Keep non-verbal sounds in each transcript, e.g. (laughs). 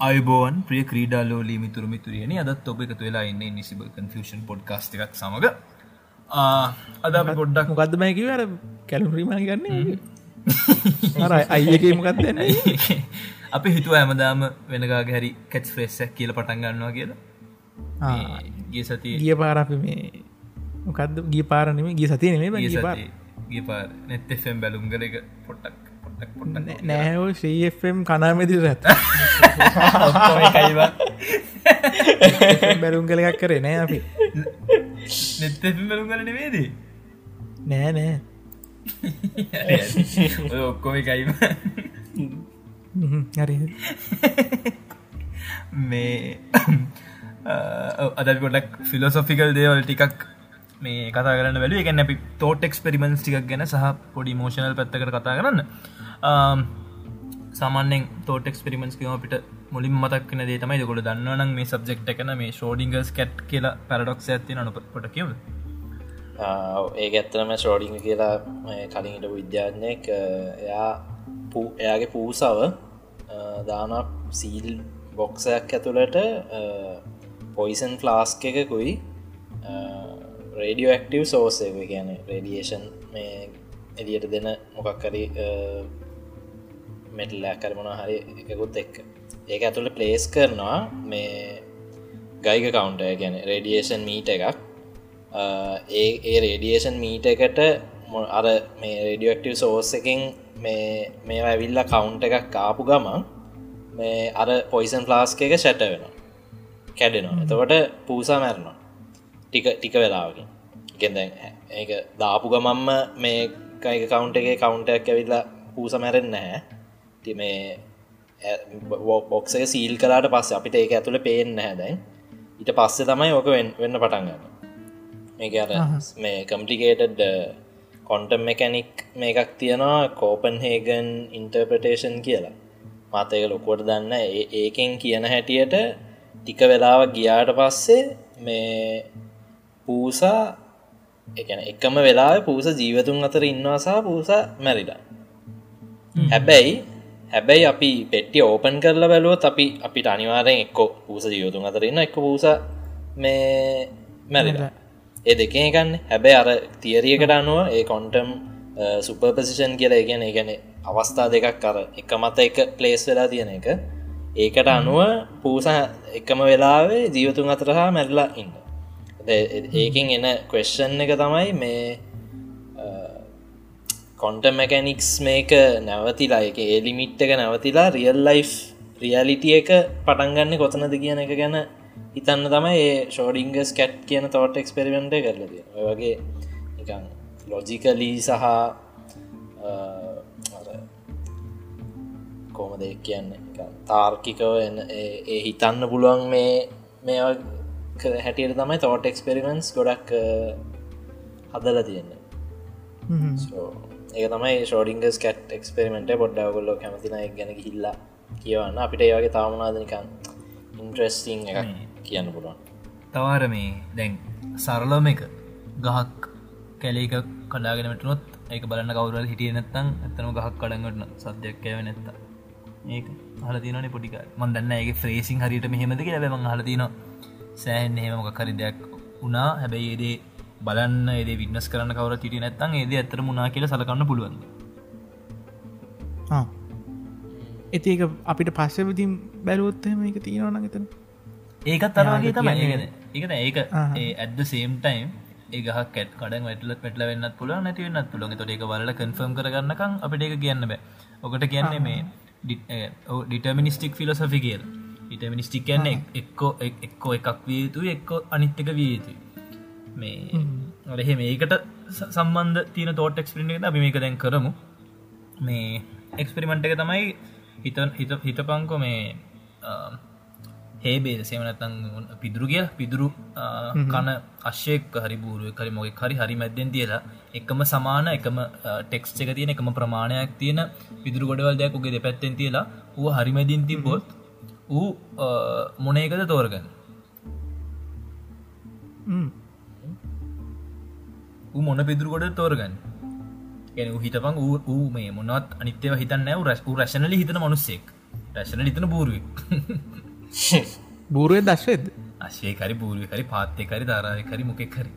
අයිබෝන් ප්‍රිය ක්‍රීඩාලෝලී මිතුරු මිතුරියන අදත් ඔබ එකතු වෙලා ඉන්න නිසිබල් කන්ෆෂන් පොඩ්කාස්ට එකක් සමඟ අද පොඩ්ඩක් මොකක්දමයකිව අර කැලුරීම ගන්න අර අයියකමකක්දන්න අපි හිතුව ඇමදාම වෙනගා හැරි කැච් ෆ්‍රෙස්සක් කියල පටන් ගන්නවා කියලා. ගේ සති ගිය පාරපි මේ මොකක්ද? ගිය පාරනම ගිය සතිය නෙමේ ගිය පාර. ගිය නැත්තෙම් බැලුම්ගල එක පොට්ටක් නෑෝ ශ්‍රීම් කනාමෙදිර ඇත බැලුම් එකක් කරේ නෑ අපි. බැලුම් කල නෙවේදී නෑ නෑ. ඔක්කොම එකයිම හරි මේ අද ගොඩක් ෆිලෝසොෆිකල් දේවල් ටිකක් මේ කතා කරන්න වැල එකන්න අපි තෝට එක්ස්පෙරිමෙන්ස් ටික් ගැන සහ පොඩි මෝෂණල් පැත්තකට කතා කරන්න සාමානෙන් තෝට එක්ස්පෙරිමෙන්ස් කියම අපිට මුලින් මතක්න දේ තමයි ගොඩ දන්නවනම් මේ සබ්ෙක්් එකන මේ ෂෝඩිංගස් කැට් කියලා පැරඩොක්ස් ඇති නු පොට කියව ඒ ඇත්තරම ෂෝඩිංග කියලා කලින්ට විද්‍යාඥයෙක් එයා එයාගේ පූසාව දානක් සීල් බොක්සයක් ඇතුළට පොයිසන් ෆ්ලාස්ක එකකුයි රඩියෝ ඇක්ටව් සෝසය ගැන රඩියේෂන් මේ එදියට දෙන මොකක්කරි මෙටල්ලෑ කරමන හරි එකකුත් එක්ක. ඒක ඇතුළ ප්ලේස් කරනවා මේ ගයික කවුන්ට ගැන රඩියේෂන් මීට එකක්. ඒ ඒ රේඩියේෂන් මීට එකට අර මේ රඩියක්ටව සෝස් එකින් මේ මේ ඇවිල්ල කවුන්ට එකක් කාපු ගමන් මේ අර පොයිසන් ෆ්ලාස්ක එක ෂැට වෙනවා. කැඩෙනවා. එතකොට පූසා මැරනවා. ටික ටික වෙලාවකින්. ගෙද ඒක දාපු ගමම්ම මේ කයික කවුන්ට එක කවුන්ටක් ඇවිල්ලා පූස මැරෙන් නැහැ ති මේ බොක්සක සීල් කලාට පස්ස අපිට ඒක ඇතුළ පේෙන් හැදැන් ඊට පස්සේ තමයි ඕක වෙන්න පටන්ගන්න මේක අර මේ කම්පලිකේටඩ් කොන්ටම් මෙකැනික් මේකක් තියෙනවා කෝපන් හේගන් ඉන්ටර්පටේෂන් කියලා මාතක ලොකුවට දන්න ඒකෙන් කියන හැටියට ටික වෙලාව ගියාට පස්සේ මේ පූසා එකන එකම වෙලා පූස ජීවතුන් අතර ඉන්නවාසා පූස මැරිලා. හැබැයි හැබැයි අපි පෙට්ටි ඕපන් කරලා බැලුවත් අපි අපිට අනිවාරයෙන් එක්කො පූස ජීවතුන් අතරන්න එක්ක පූස මේ මැරිලා. ඒ දෙකේ ගන්න. හැබැයි අර තියරියකට අනුව ඒ කොන්ටම් සුපර්පසිෂන් කියලා ගැන ගැන අවස්ථා දෙකක් කර එක මත එක පලේස් වෙලා තියෙන එක. ඒකට අනුව පූස එකම වෙලාවේ ජීවතුන් අතරහා මැරිලා ඉන්න ඒකින් එන කවෙස්ෂන් එක තමයි මේ කොන්ට මැකැනික්ස් මේක නැවතිලා එක ඒලිමිට් එක නැවතිලා රියල් ලයි් රියලිටිය එක පටන්ගන්න කොතනද කියන එක ගැන හිතන්න තමයි ඒ ෂෝඩිංගස් කැට් කියන තෝට එක්ස්පෙරිමෙන්ට කරලද වගේ නිකන් ලොජිකලී සහ කෝමද කියන්න? තාර්කිකව ඒ හිතන්න පුළුවන් මේ මේ හැටියට තමයි තෝට එක්ස්පෙරිමෙන්ස් ගොඩක් හදල තියෙන්නේ ඒ තමයි ෂෝඩිංගස් කට් එක්ස්පෙරිමෙන්ට පොඩ්ඩාගොල්ල කැමතින ගැන හිල්ලා කියවන්න. අපිට ඒවගේ තාමනාදනිකන් ඉන්ට්‍රස්ටිං එක කියන්න පුළුවන්. තවාර මේ දැන් සරලම එක ගහක් කැලේක කඩාගෙනටනොත් ඒක බලන්න කවුරල් හිටිය නැත්තං ඇතනම ගහක් කඩගටන සද්‍යයක් කෑව නැත්ත ඒ හල තිනනේ පොටික මන්දන්න ඒ ෆ්‍රේසින් හරිට මෙහෙමද කියලා. බැම හලතින සෑහෙන් එහෙම මොක කරි දෙයක් වනා හැබැයි ඒදේ බලන්න ඒද වින්නස් කරන්න කවර තිට නැත්තන් ඒද ඇතර මුණනා කියල සලකන්න පුළුවන්. ඇති ඒක අපිට පස්සවතින් බැලුවොත්තම එක තියෙනවන එතන. ඒකත් අරගේ තමයි. ඒකන ඒක ඇද සේම් ටයිම් ඒගහ කැත් කඩ වැටල පෙටල වෙන්න පුල නැතිවන්න තොට එක වල කන්ෆර්ම් කරගන්නකම් අපට ඒක කියන්න බෑ. ඔකට කියන්නේ මේ ඩිටර්මිනිස්ටික් ෆිලොසෆි කියල. ඩිටර්මිනිස්ටික් කියන්නේ එක්කෝ එක්කෝ එකක් විය යුතු එක්කෝ අනිත්තක විය යුතුයි මේ ඔරහෙ මේකට සම්බන්ධ තියන තෝට එක්ස්පිට එක අපි මේක දැන් කරමු. මේ එක්ස්පිරිමෙන්ට් එක තමයි හිත හිත හිතපංකො මේ හේබේ සේමනතන් පිදුරුගිය පිදුරු කන අශ්‍යයක් හරි බූරුව කරි මොක හරි හරි මැද්දෙන් තියලා එකම සමාන එකම ටෙක්ස් එක තියෙන එකම ප්‍රමාණයක් තියෙන පිදුරු ගොඩවල් දෙයක් උගේ දෙපැත්තෙන් තියලා ඌ හරිමැදින් තිබොත් ඌ මොනයකද තෝරගන්න මොන පිදුරුගොඩ තෝරගන්න? ගැන හිතපන් ඌ මේ මොනත් අනිත්‍යව හිතන්න රැස් රැශනලි හිතන මනුස්සෙක්. රැශන ලිතන බූරුවේ දශ්වද (laughs) අශයකරි බූරුව කරි පාත්තයකරි ධරාය කරි මොකෙක් හරි.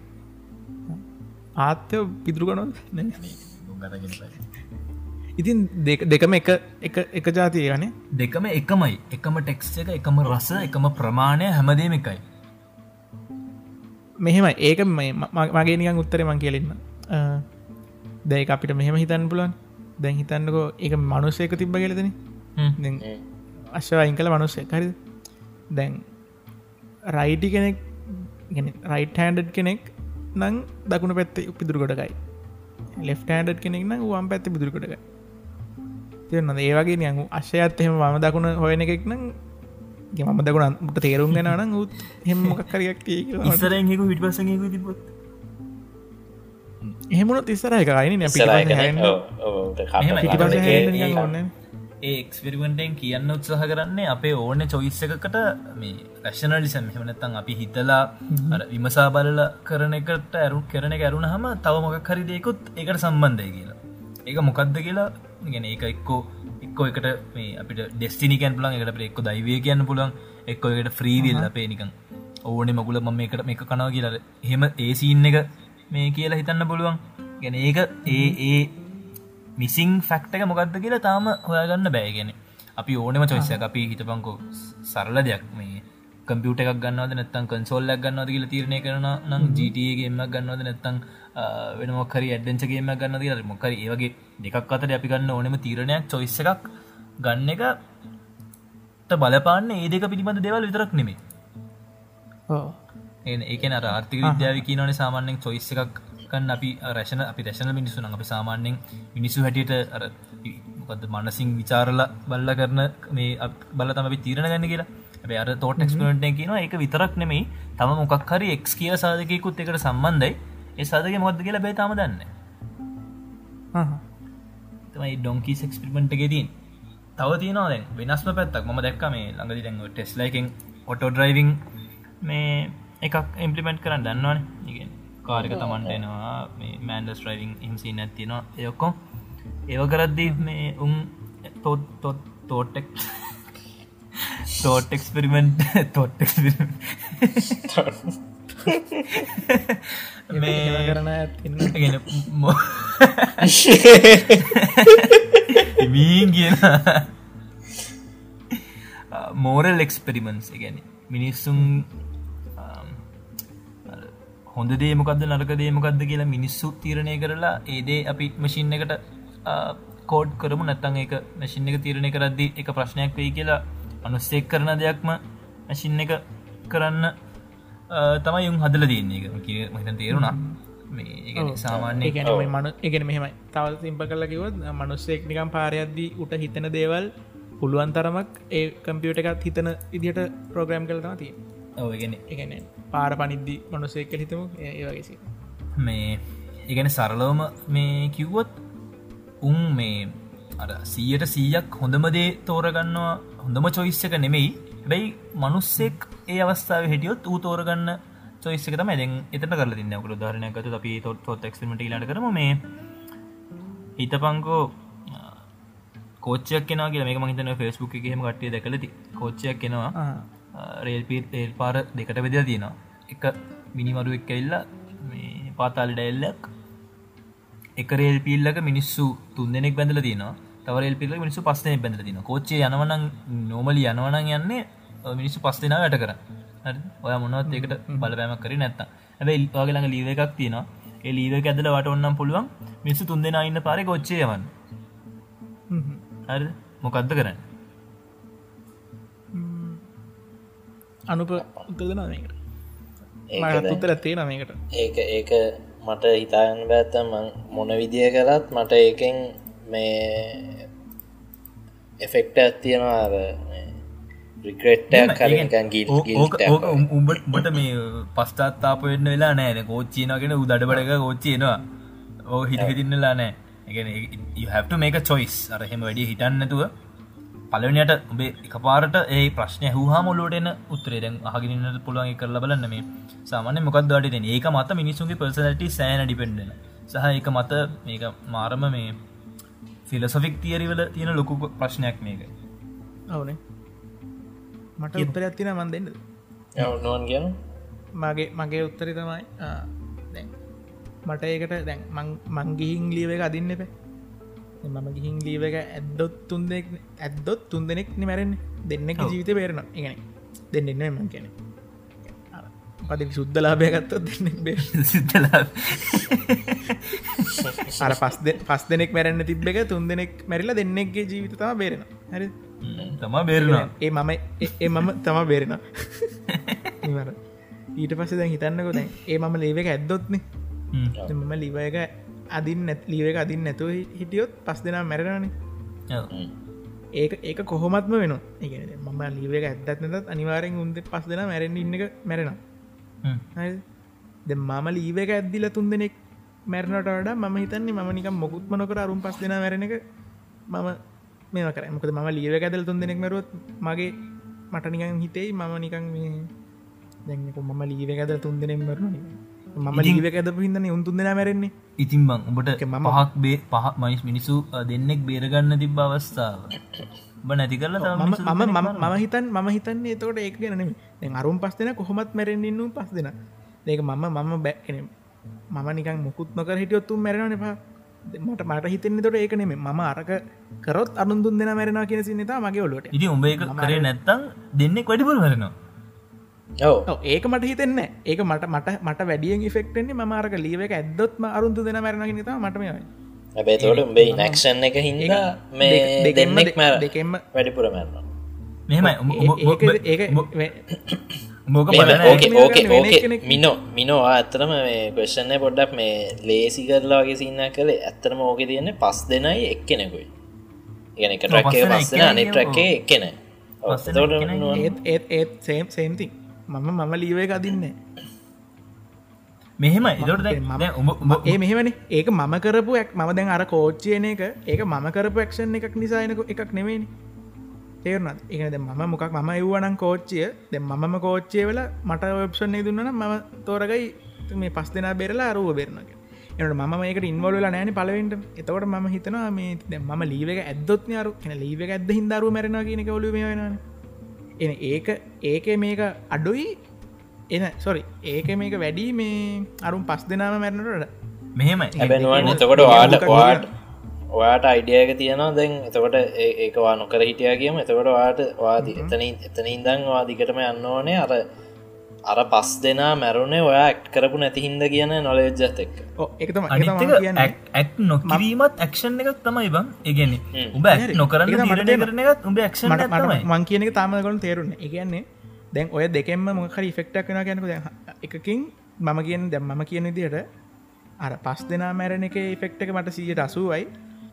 ආත්‍යය පිදුරු ගනො ගරගෙන ඉතින් දෙකම එක එක ජාතිය ගනේ දෙකම එකමයි. එකම ටෙක්ස් එක එකම රස එකම ප්‍රමාණය හැමදේම එකයි මෙහෙම ඒක මගේ නිකන් උත්තර මං කියලෙන්න. දැයි අපිට මෙහෙම හිතන්න පුලන් දැන් හිතන්නකෝ ඒක මනුස්සයක තිබ්බ කියලතන අශ්වයින් කළ මනුස්සය හරි දැන් රයිටි කෙනෙක් රයිට හැන්ඩඩ් කෙනෙක් නං දකුණු පැත්ත පිදුරකොටකයි ලෙෆ් හැන්ඩඩ් කෙනෙක් නම් වම් පැත්ත පිදුරකොටකයි තියන්න ඒවගේ නියඟු අශ්‍යයත් එහෙම මම දකුණ හොයන එකෙක් නම් මම දකුණ ට තේරුම් ගෙන නම් උත් හෙම මොකක්කරයක් ඉස්සරහෙකු විටපසක තිබොත් එහෙමුණු තිස්සර එක අයින ඒ එක්ස්පිරිමෙන්ටෙන් කියන්න උත්සාහ කරන්නේ අපේ ඕන චොයිස්ස එකකට මේ රැශනලිසම් හෙමනත්තන් අපි හිතලා විමසා බලල කරන එකට ඇරු කරන ඇරුණ හම තව මොකක් හරිදයකුත් එකට සම්බන්ධය කියලා. ඒක මොකක්ද කියලා? ගෙන ඒක එක්කෝ එක්කෝ එකට මේ අපිට ඩෙස්ටිනිකන් පුලන් එකට එක්ක දයිවය කියන්න පුළන් එක්කෝ එකට ෆ්‍රීවිල් අපේ නිකන් ඕනේ මගුල මම එකට මේ කනාව කියලා. එහෙම ඒ සීන් එක මේ කියලා හිතන්න පුළුවන්. ගැන ඒක ඒ ඒ මිසිං ෆැක්ටක මොකක්ද කියලා තාම හොයාගන්න බෑගෙන අපි ඕනෙම චොයිස අපි හිතපංකෝ සරල දෙයක් මේ කම්පියට එකක් ගන්නවද නැත්තන් කන්සෝල්ලක් ගන්නවද කියලා තීරණය කරන නම් ජටගේම ගන්නවද නැත්තං වෙන මොකරි ඇඩ්ඩෙන්චගේම ගන්න කියලා. මොකර ඒවගේ දෙකක් අතර අපි ගන්න ඕනෙම තීරණයක් චොයිස්ස එකක් ගන්න එක බලපාන්න ඒ දෙක පිළිබඳ දෙවල් විතරක් නෙමේ ඒකන ආර්ථික විද්‍යාව කියනවන සාමාන්‍යෙන් චොයිස්ස එකක් කන්න අපි රැශන අපි රැශන මිනිසුන අපි සාමාන්‍යෙන් මිනිසු හැටියට අර මනසිං විචාරල බල්ල කරන මේ බල තම තීරණ ගන්න කියලා. ඇ අර තෝට ක්ස්පරට කියන එක විතරක් නෙමයි. තම මොකක් හරි එක් කිය සාධකයකුත් එකට සම්බන්ධයි ඒ සාධක මොද කියලා බේ තම දන්න. තමයි ඩොන්කී සෙක්ස්පිරිමෙන්ට් ගෙදීන් තව තියනවා දැන් වෙනස්ම පැත්තක්. ම දැක්ක මේ ළඟදි දැන් ටෙස්ලයිකෙන් ඔටෝ ඩ්‍රයිවිං මේ එකක් ඉම්පලිමෙන්ට් කරන්න දන්නවන. ඉගෙන් කාරික තමන්ට එනවා මේ මෑන්ඩස් ්‍රයිවිං හිම්සි නැතිනවා එයොක්කෝ ඒව කරද්දී මේ උන් තොත් තොත් තෝටෙක් තෝට් එක්ස්පෙරිමෙන්ට් තොට් මේ කරන ගෙන මීන් කියන මෝරල් එක්ස්පෙරිමන්ස් ගැන මිනිස්සුන් හොඳ දේමකක්ද නරක දේමකක්ද කියලා මිනිස්සු තීරණය කරලා ඒදේ අපි මශින් එකට කෝඩ් කරමු. නැත්තන් එක මැසින් එක තීරණය කරද්දි එක ප්‍රශ්නයක් වෙයි කියලා අනුස්සෙක් කරන දෙයක්ම මැසින් එක කරන්න තමයි යුම් හදල දන්නේ. එක මහිතන් තේරුණා. මේ සාමාන්‍ය ගැන මනු එකගෙන මෙහෙමයි. තවල් සිම්ප කල කිවත් මනුස්සෙක් නිකම් පාරයද්දී උට හිතන දේවල් පුළුවන් තරමක් ඒ කම්පියට එකත් හිතන ඉදිට ප්‍රෝග්‍රම් කළතම තිය ඔගෙන එකන පාර පනිද්දි මනුස්සෙක් හිතමු. ඒවගේසි මේ ඉගැන සරලෝම මේ කිව්වොත් උන් මේ අර සීයට සීයක් හොඳමදේ තෝරගන්නවා හොඳම චොයිස්සක නෙමෙයි හැබැයි මනුස්සෙක් ඒ අවස්ථාව හිටියොත් ඌ තෝරගන්න චොයිස්සක තම දැන් එතන කරල තින්න. කළ ධරනයකත අපි තොත් තොත් එක්ස්පිමට ලට කරම. මේ හිත පංකෝ කෝච්චයක් කෙන මේක මහිතන ෆෙස්බුක් එකහෙම කට්ටිය දැකලති කෝච්චයක් කෙනවා රේල්පීත් ඒල් පාර දෙකට වෙද තියෙනවා. එක මිනිමරු එක් ඇල්ලා මේ පාතාලිට එල්ලක් එක රේල් පිල්ලක මිනිස්සු තුන් දෙනෙක් බැඳල තිනවා තවරල් පිල්ල මිනිසු පස්සන බැඳල තින කෝච්චේ යනවන නොමලි යනවනන් යන්නේ මිනිස්සු පස් දෙනා වැට කර. ඔය මොනවත් එකට බලපෑමක් කර නැත්ත ඇැයි වගේ ළඟ ලීව එකක් තියෙනවා. ඒ ලීව ඇදල වට ඔන්නම් පුළුවන් මිනිස්සු තුන් දෙනා ඉන්න පාර කොච්චේයවන් හරි මොකක්ද කරන්න? අනුප උත්තදන උත්තර තියෙන මේකට? ඒක ඒක මට හිතාගන්න බැත්ත මොන විදිය කරත් මට ඒකෙන් මේ එෆෙක්ට ඇත්තියෙනවා ගිල් උඹට මේ පස්ථාත්තාප වෙන්න වෙලා නෑන කෝච්චිනගෙන උදඩ බඩක කෝච්චියනවා ඕ හිට හිතින්නලා නෑ. මේක චොයිස් අරහෙම වැඩිය හිටන්නතුව පලවනයට උබේ එක පාරට ඒ ප්‍රශ්නය හහා මොලෝටන උත්තරේදැන් අහගිනට පුළුවන් කරල බලන්න. මේ සාමාන්‍ය මොකක් දට ඒක මත මිනිසුන්ගේ පර්සනට සෑන ඩිපෙන්ඩන සහ එක මත මේක මාරම මේ ෆිලසොෆික් තියරිවල තියෙන ලොකු ප්‍රශ්නයක් මේක. අවනේ මට උත්තර ඇත්තින මන් දෙන්නද? නොවන් කියන. මගේ මගේ උත්තරි තමයි දැන් මට ඒකට දැන් මංගිහින් ලියව එක අදින්න එප. මම ගිහින් ලීව එක ඇද්දොත් තුන් දෙෙක් ඇද්දොත් තුන් දෙනෙක් නිමැරෙන්නේ දෙන්නෙක් ජීවිත පේරන ඉගෙන දෙන්නෙන්න එම කෙනෙ පදි සුද්දලාභය ගත්තොත් දෙන්නෙක් බේ (laughs) සිතලා අර පස් පස් දෙනෙක් මැරන්න තිබ්බ එක තුන් දෙනෙක් මැරිලා දෙන්නෙක්ගේ ජීවිත තම බේරෙන හරි තමා බේරවා ඒ මම ඒ මම තම බේරෙන ඊට පස්සේ දැන් හිතන්නකො දැන් ඒ මම ලේවක ඇද්දොත්නේ. මම ලිව එක අදින් නැත් ලීව එක අදින් නැතුව හිටියොත් පස් දෙනා මැරෙනනේ ඒක ඒක කොහොමත්ම වෙන එක මම ලීව එක ඇත්තත් නැතත් අනිවාරෙන් උන්ද පස් දෙනා මැරෙන් ඉන්න මැරෙන ද මම ලීව එක ඇද්දිල තුන් දෙනෙක් මැරණට වඩා ම හිතන්නේ ම නික මොකුත්ම නොකර අරුම් පස් දෙෙන මැරෙන එක මම මේ කර. මොකද ම ලීව ඇදල් තුන් දෙනෙක් මැරුවත් මගේ මට නිකන් හිතෙයි මම නිකන් මේ දැක මම ලීව ඇද තුන් දෙනෙක් මරණ මම ලීව ඇදපු හිදන්නේ උන්තුන් දෙෙන මැරෙන්නේ. ඉතින් බං උඹට මම- පහක් බේ පහ මයිස් මිනිසු දෙන්නෙක් බේරගන්න තිබ අවස්ථාව. නැති කරලා තව මම හිතන් මම හිතන්නේ තකොට ඒක ගැනම අරුම් පස් දෙෙන කොහොමත් මැරෙන්න්නු පස් දෙෙන. ඒක මම මම බැක්කන මම නිකන් මුකුත් නොකර හිටියොත්තුම් මැරෙන එපා මට මට හිතෙන්නේ තොට ඒක නෙම ම අරක කරොත් අනුදුන් දෙෙන මැරෙන කියන සිනතා මගේ ඔලොට ඉති උඹ කරේ නැත්තං දෙන්නෙක් වැඩිපුර වරනවා ඔව. ඒක මට හිතෙන්න ඒක මට මට මට වැඩියෙන් ෆෙක්ටෙන්නේ මමාරක ලීව එක ඇදොත්ම අරුන්තු දෙෙන මැරණ තා මට මේ හැබැයි තෝට උඹේ නක්ෂන් එක හින්දා මේ දෙන්නෙක් මැර දෙකෙන්ම වැඩිපුර මැරනවා. මෙහෙමයි. උඹ- බලන ඕකේ ඕකේ ඕකේ මිනෝ මිනෝවා ඇත්තටම මේ කොස්්න්න පොඩ්ඩක් මේ ලේසි කරලාගේ සින්න කළේ. ඇත්තරම ඕක තියන්නේ පස් දෙනයි එක්කෙනෙකුයි ඉගෙන එක ට්‍රක්ක පස් දෙනා අනි ට්‍රක්කේ එක්කෙන ඒත් ඒත් සේම් සේම්ති මම මම ලීව එක අදින්නේ. මෙහෙම එතොට මම ඒ මෙහෙමනි. ඒක මම කරපු ඇක් මම දැන් අර කෝච්චයන එක. ඒක මම කරපු ක්ෂන් එකක් නිසායනක එකක් නෙවෙයි තේරුණත් ඒකද මම මොකක් මම එව්වනම් කෝච්චිය දෙ මම කෝච්චය වෙල මට ඔප්ෂන්නේ දුන්නන මම තෝරගයි මේ පස් දෙනා බෙරලා අරුව බෙරනක එනට ම මේක ඉන්වල නෑන පලවෙන්ට එතවට ම හිතනවා මේ දැන් මම ලීවක ඇදොත් අරු එන ලීව ඇද හිදරු මැරෙන කියනක ඔලු වෙන එන ඒක ඒක මේක අඩුයි. එන සොරි ඒක මේක වැඩි මේ අරුම් පස් දෙනාම මැරණට මෙහෙමයි. හැබැනුවන් එතකොට වාට වාට ඔයාට අයිඩියක තියෙනවා. දැන් එතකොට ඒකවා නොකර හිටිය කියම. එතකොට වාට වාදී එතන එතන ඉදං වාදිකටම යන්න ඕනේ. අර අර පස් දෙනා මැරුණේ ඔයා ඇක්් කරපු නැති හින්ද කියන නොලෙජ්ජත් එක් එකතම ඇක් නොකිරීමත් ඇක්ෂන් එකක් තමයි බං උඹ ඇක් නොකරන්න මට කරන එකත් උඹ මට මං කියන එක තාමකොන තේරුන්න එකන්නේ දැන් ඔය දෙකෙන්ම මොකහරි ෆෙක්ටක් වෙන දැ එකකින් මම කියන දැම් මම කියන විදියට අර පස් දෙනා මැරණ එක ෆෙක්ට එක මට සීට අසුවයි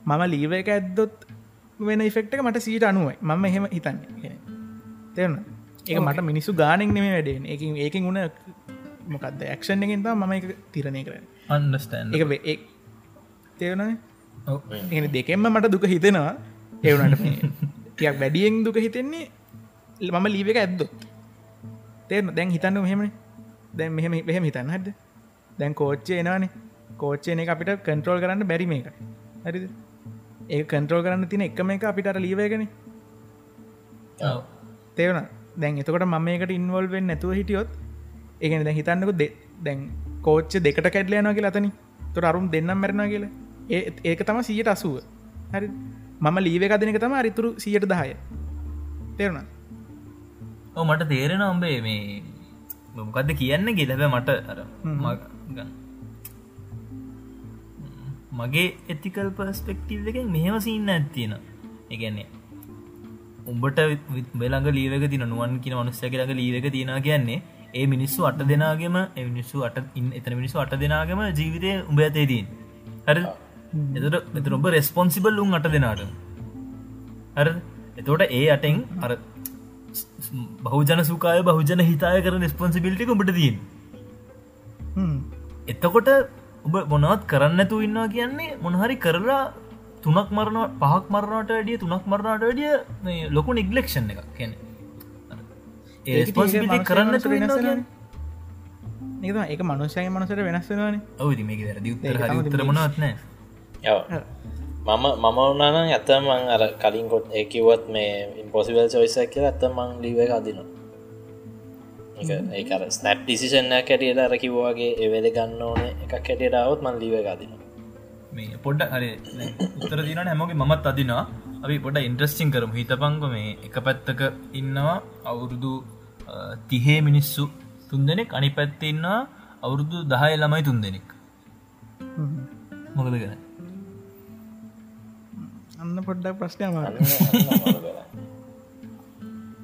මම ලීව එක ඇද්දොත් වෙන ෆෙක්ට මට සීට අනුවයි. මම එහෙම හිතන්නේ. තේරුණ? ඒක මට මිනිස්සු ගානෙක් නෙම වැඩෙන් එක ඒකින් උන මොකක්ද ඇක්ෂන් එකින් තා මම එක තිරණය කරන අන්ඩස්ටන් එක ඒ තේරුණ එ දෙකෙන්ම මට දුක හිතෙනවා. එවනට ටියක් වැඩියෙන් දුක හිතෙන්නේ මම ලීව එක ඇද්දොත්. තේරන දැන් හිතන්න මෙහෙම දැන් මෙහෙම මෙහෙම හිතන්න හද දැන් කෝච්චය එනවානේ. කෝච්චයන එක අපිට කන්ට්‍රෝල් කරන්න බැරිම එක හරිද ඒ කන්ට්‍රෝල් කරන්න තින එකම එක අපිට ලීවගෙන තේවන දැන් එතකොට මම එකට ඉන්වල්වෙන් නැතුව හිටියොත් ඒගෙන දැ හිතන්නක දැන් කෝච්ච දෙකට කැඩලයනවා කියලා අතනි තොර අරුම් දෙන්නම් මැරෙන කියලා. ඒ ඒක තම සියට අසුව. හරි මම ලීව එක දෙනක තම අරිතුරු සියට දහය. තේරුණ? මට තේරෙන ඔම්බේ මේ මොකක්ද කියන්න ගෙලබ මට අර මග- ගන්න. මගේ එතිකල් පස්පෙක්ටීව එකෙන් මෙහෙම සින්න ඇත්තියෙන එකන්නේ උඹට වෙළඟ ලීවක තින නුවන් කියන මනුස්සයකරඟ ලීවක තියෙන කියන්නේ ඒ මිනිස්සු අට දෙනාගේම මිනිස්සු අට එතන මිනිස්සු අට දෙනාගම ජීවිතය උඹ ඇතේදීන් හරි එතට එත ඔබ රෙස්පොන්සිබල් උන් අට දෙනාට. හර එතෝට ඒ අටෙන් අර බහජන සුකාය බහජන හිතාය කරන ස්පොන්සිබිලිටික උඹට දීන් එතකොට ඔබ මොනවත් කරන්නතු ඉන්නවා කියන්නේ මොනහරි කරලා තුනක් මරණ පහක් මරණට වැඩිය තුනක් මරණට වැඩිය මේ ලොකු නිගලෙක්ෂන් එකක් කියන ඒස්පොන්සිිටි කරන්න තු නික එක මනුෂ්‍යය මනසට වෙනස් වෙනවානේ. ඔවදි මේක වැරදි උත්තර හරි උත්තර මොනවත්න යව මම මම වනාන ඇතම අර කලින් කොට ඒකිවත් මේ ඉම්පොසිවල් චොයිස කියල ඇත මං ලිව අදිනවා ඒකර ස්නප් ඩිසිෂන් කැටියට අර කිව්වාගේ එවෙල ගන්න ඕන එකක් කැටියටාවත් මන් ලිව අදිනවා. මේ පොඩ්ඩ හරි උත්තර දින හැමෝගේ මත් අදිනවා. අපි පොඩ ඉන්ට්‍රස්ටිං කරම. හිතපංග මේ එක පැත්තක ඉන්නවා අවුරුදු තිහේ මිනිස්සු තුන් දෙනෙක්. අනි පැත්ත ඉන්නවා අවුරුදු දහය ළමයි තුන් දෙනෙක්. මොකද ගැන අන්න පොඩ්ඩක් ප්‍රශ්නය මාර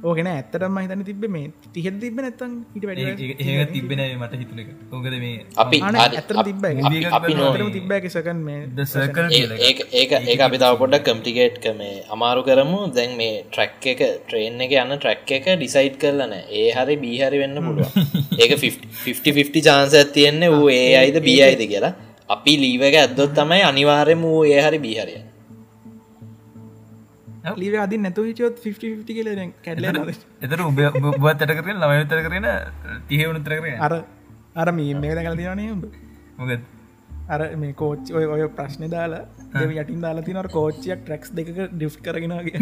ඕගෙන ඇත්තටම හිතන තිබ මේ තිහෙ තිබ නැත්තන් හිට වැඩ තිබෙන මට හිතුන එක. ඕකද මේ අපි ඇතර තිබ අපි නෝ තිබ්බ සකන් මේ සර්කල් ඒ ඒ අපි තව පොඩක් කම්ටිගේට් කමේ අමාරු කරමු. දැන් මේ ට්‍රැක් එක ට්‍රේන් එක යන්න ට්‍රැක් එක ඩිසයිට් කරලන ඒ හරි බීහරි වෙන්න පුළුව ඒක 50 චාන්ස තියෙන්නේ වූ ඒ අයිද බී අයිද කියලා. අපි ලීවක ඇත්දොත් තමයි අනිවාර්යම වූ ඒ හරි බීහරිය ලීව අදි නැතු චොත් 50 කියල කැඩල එතර උබ උබත් ඇට කරන ළමය තර කරන තිහ වුණුතර කරන අර අර මීම කල තිරනේ මොකද? අර මේ කෝච් ඔය ඔය ප්‍රශ්න දාලා යටින් දාලා තිනර කෝච්චියක් ට්‍රක්ස් දෙක ඩිෆ් කරගෙනගේ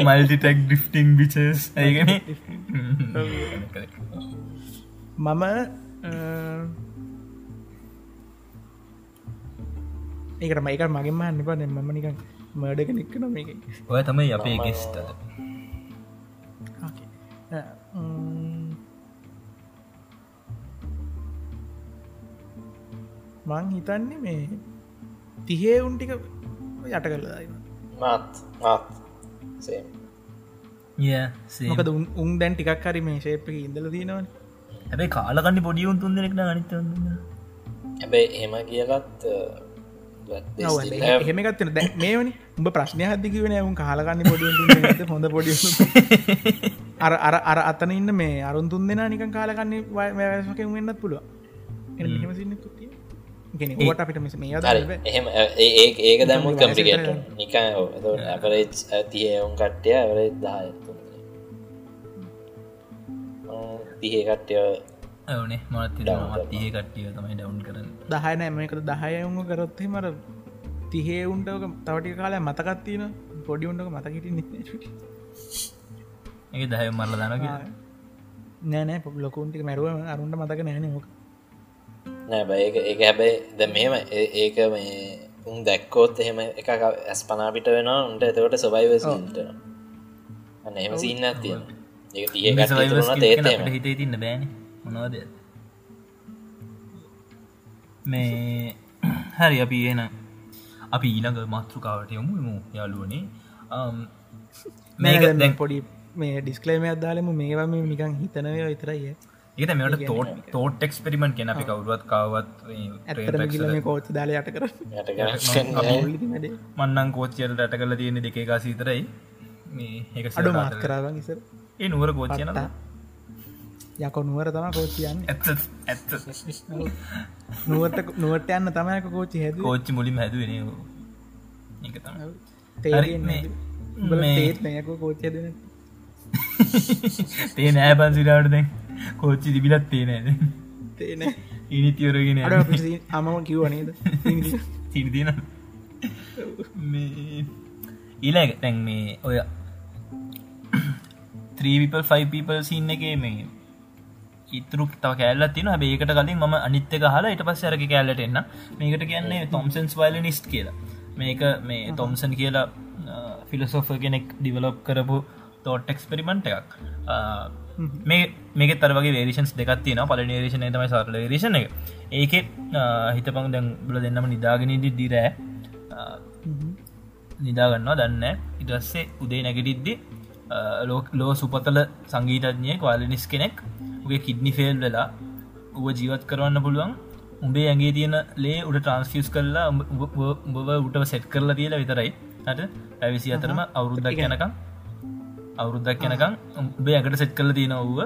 මල්ටිටෙක් ඩිෆ්ටිං බිචස් ඇගෙන මම ඒකට මයික මගේම අන්නපා මම නිකන් මඩක නික්ක නොම ඔය තමයි අපේ ගෙස්ට මං හිතන්නේ මේ තිහේ උන්ටික යට කරලදන්න මාත් මාත් මොකද උන් දැන් ටිකක් හරි මේ ශේප්ක ඉඳල තියෙනවන. හැබයි කාලකන්න පොඩියුන් තුන් දෙනෙක්න අනිත හැබැයි එහෙම කියලත් එහෙමකත්න දැ මේවනි උඹ ප්‍රශ්නය හදදික වෙන උන් කාලකන්න පොඩි හොඳ පොඩි (laughs) අර අර අර අතන ඉන්න මේ අරුන් තුන් දෙෙන නික කාලකන්නේ වයසක වෙන්නත් පුළුව ට අපිට මෙස මේ එහෙම ඒ ඒක දැමුත් කම්පිකේට නික ඇවරේජ් තියවුන් කට්ටය ඇවරේ දාය තිහේ කට්ටය ඕනේ මත් මත් ඒ කට්ටිය තමයි ඩවුන් කරන්න. දහයන මේක දහයවුම කරොත්හෙ මර තිහේ උන්ටක තවටි කාලය මතකත්තින පොඩි උන්ටක මතකිට ඒ දහය මරල දනක නෑනෑ පො ලොකුන්ටික මැරුව අරුන්ට මතක නෑන මොක නෑ බ. ඒ හැබැයි ද මෙම ඒක මේ උන් දැක්කෝත් එහෙම එක ඇස් පනාපිට වෙන උන්ට එතකොට සොබයිවසට අන්න එහෙම සින්න තියෙන ඒ තිය තේත හිතේ තින්න බෑන මොනවද මේ හැරි අපි එන අපි ඊළඟ මත්ෘකාවට යොමු මු යාලුවනේ මේක දැන් පොඩි මේ ඩිස්කලේම අදාලම මේවා මේ නිකං හිතනව විතරයි ඒත මෙට තෝට තෝට එක්ස්පෙරිමෙන්ට් කෙන අපි කවරුවත් කවත් කෝච් දාලයට කර මන්නන් කෝච්චයට රට කල තියෙන දෙකේකා සීතරයි මේ ඒක අඩු මාත් කරවා නිසර ඒ නුවර කෝච්චයනට යකො නුවර තම කෝච්චියන්න ඇත්ත නුවට නුවට යන්න තමයක කෝච්චි හැද කෝච්චි මුලින් කෝච්චය දෙන තේ නෑ පන්සිරාට දැන්. කෝච්චි තිබිලත් තේනෑද තේන ඉනිතිවරගෙන අමම කිව්වනේද සිරිදින ඊලක තැන් මේ ඔය 3පිපල් 5 පිපල් සින්න එක මේ ඉතුරු තව කෑල්ල තින බේකට කලින් ම අනිත්‍ය හලා ඊට පස්ස අරක කෑල්ලට එන්න. මේකට කියන්නේ තොම්සන්ස් වයිලනිස්් කියලා. මේක මේ තොම්සන් කියලා ෆිලසෝෆ කෙනෙක් ඩිවලොප් කරපු තෝට් එක්ස්පෙරිමෙන්ට් එකක්. මේ මේක තරවගේ වේරේෂන්ස් දෙකත්තින පල රේෂන තමයි සාකල රේෂණ එක. ඒක හිතපං දැන් බල දෙන්නම නිදාගෙනදි දිරෑ නිදාගන්නවා දන්න ඉටස්සේ උදේ නැගටිද්දි ලෝ සුපතල සංගීතඥය කාලනිස් කෙනෙක් උගේ කිඩ්නි ෆෙල් වෙලා උව ජීවත් කරවන්න පුළුවන්. උඹේ ඇගේ තියෙන ලේ උට ට්‍රන්ස්ෆියස් කරලා උඹව උටව සෙට් කරලා තියලා විතරයි. හට ඇවිසි අතරම අවුරුද්දක් යනකම්. අවුරුද්දක් යනකම් උබේ ඇකට සෙට් කරල තියෙන ඔව්ව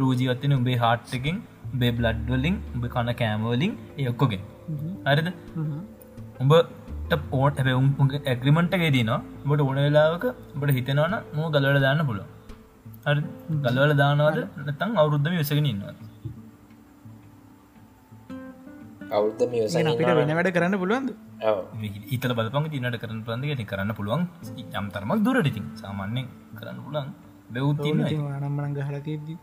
රූජීවත්වන උඹේ හාට්ටකින් බේ බ්ලඩ්වලින් උඹ කන කෑමවලින් එයක්කොගෙන් හරිද? උඹට පෝට් උන්ගේ ඇග්‍රිමෙන්ට්ගේ තිනවා බට ඕන වෙලාවක බට හිතෙනවන මෝ ගලවල දාන්න පුළුව හරි ගලවල දානවාද? නැතන් අවුරුද්ධම විසගෙන ඉන්නවා කවුද මියස අපිට වෙන වැඩ කරන්න පුළුවන්ද? හිතල බලපං තිනට කරන පන්දගෙන කරන්න පුළුවන් යම් තරමක් දුරටිතින් සාමාන්‍යෙන් කරන්න පුලන් බැව්තින්න නම්මන ගහල තිද්දි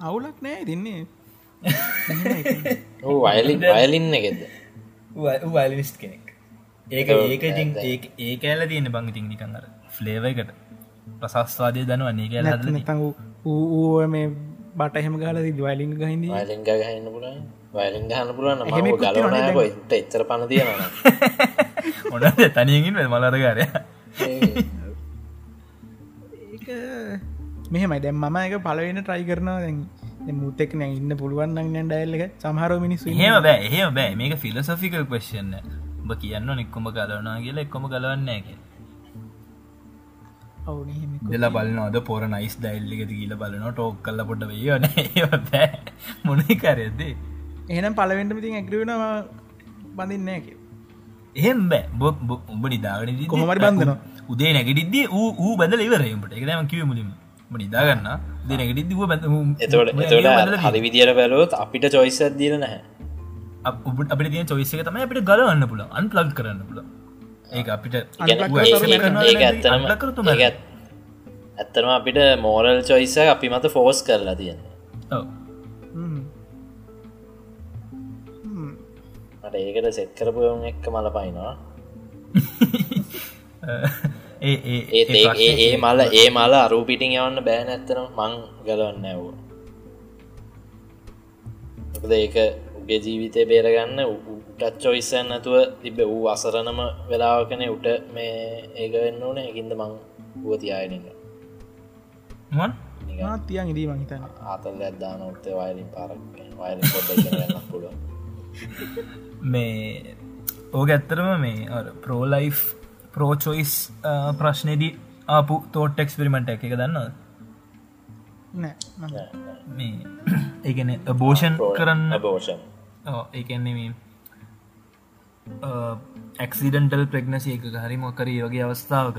අවුලක් නෑ තින්නේ (laughs) වයලින් වයලින්න එකෙද වලිනිස්් කෙනෙක් ඒක ඒක ඉතින් ඒ කෑල තියෙන බං ඉතින් නිකන් අර ෆ්ලේවකට ප්‍රසස්වාදය දනුව අන්නේ කෑල තඟ ඌ මේ බට එහෙම ගල වලින් ගහිද වලින් ගහන්න පුල වලින් ගහන්න පුළුවන් ම ගලනට එච්චර පණ තියෙන ඔොඩ තනියගින් මලරගරය මෙහෙමයි. දැම් මම එක පලවෙන ට්‍රයි කරනවා. දැන් මුත්තෙක් නැ ඉන්න පුළුවන් න්න ඩයිල්ලක සමහර මිනිස්සු හෙම බෑ එහෙම බෑ. මේක ෆිලසොෆිකල් පේෂන්න උඹ කියන්න නික්කොම ගලවනා කියලා එක්කොම ගලවන්න කිය දෙලා බලන අද පොර නයිස් ඩයිල්ලික කියල බලන ටෝක් කල්ල පොට වයන බෑ. මොනකරයදේ එහෙනම් පලවෙන්ටම තින් ඇක්‍රවෙනවා බඳන්න කිය එහෙම බෑ. උඹ නිදාගෙන කොමරි බන්ධන උදේ නැගටිද්දී ඌ බඳල ඉවරයමට එකම කිව මුලින් නිදාගන්න දෙනකට දව බැ හරි විදිර බැලොත් අපිට චොයිස දීල නැහැ අපට තිය චොයිසක තම අපිට ගලන්න පුල අන්පලග් කරන්න පුල ඒ අපිට ඇත්තනම ඇත්තනම අපිට මෝරල් චොයිස අපි මත ෆෝස් කරලා තියෙන මට ඒකට සෙත් කරපු එක්ක මල පයිනවා ඒ ඒ මල ඒ මල අරූපිටිං යවන්න බෑ නැත්තන මං ගලවන්න ඇව්ව ඒක උගේ ජීවිතය බේරගන්න උටත් චොයිස්සන් නැතුව තිබ වූ අසරණම වෙලාවකන උට මේ ඒක වෙන්න ඕන. එකින්ද මං පුව තියායනක තියන් ඉදී මහිතන ආතල් ඇදදාන ඔත්තේ වයලින් පාරක් පුළුව (laughs) මේ ඕක ඇත්තරම මේ ප්‍රෝලයි් ප්‍රෝචොයිස් ප්‍රශ්නයදී ආපු තෝට් එක්ස්පිරිමෙන්ට් එක දන්නද මේ (clears throat) ඒගන බෝෂන් කරන්න බෝෂන් ඒන්නේ ඇක්සිඩන්ටල් ප්‍රෙග්නසි එක හරි මොකර යෝගේ අවස්ථාවක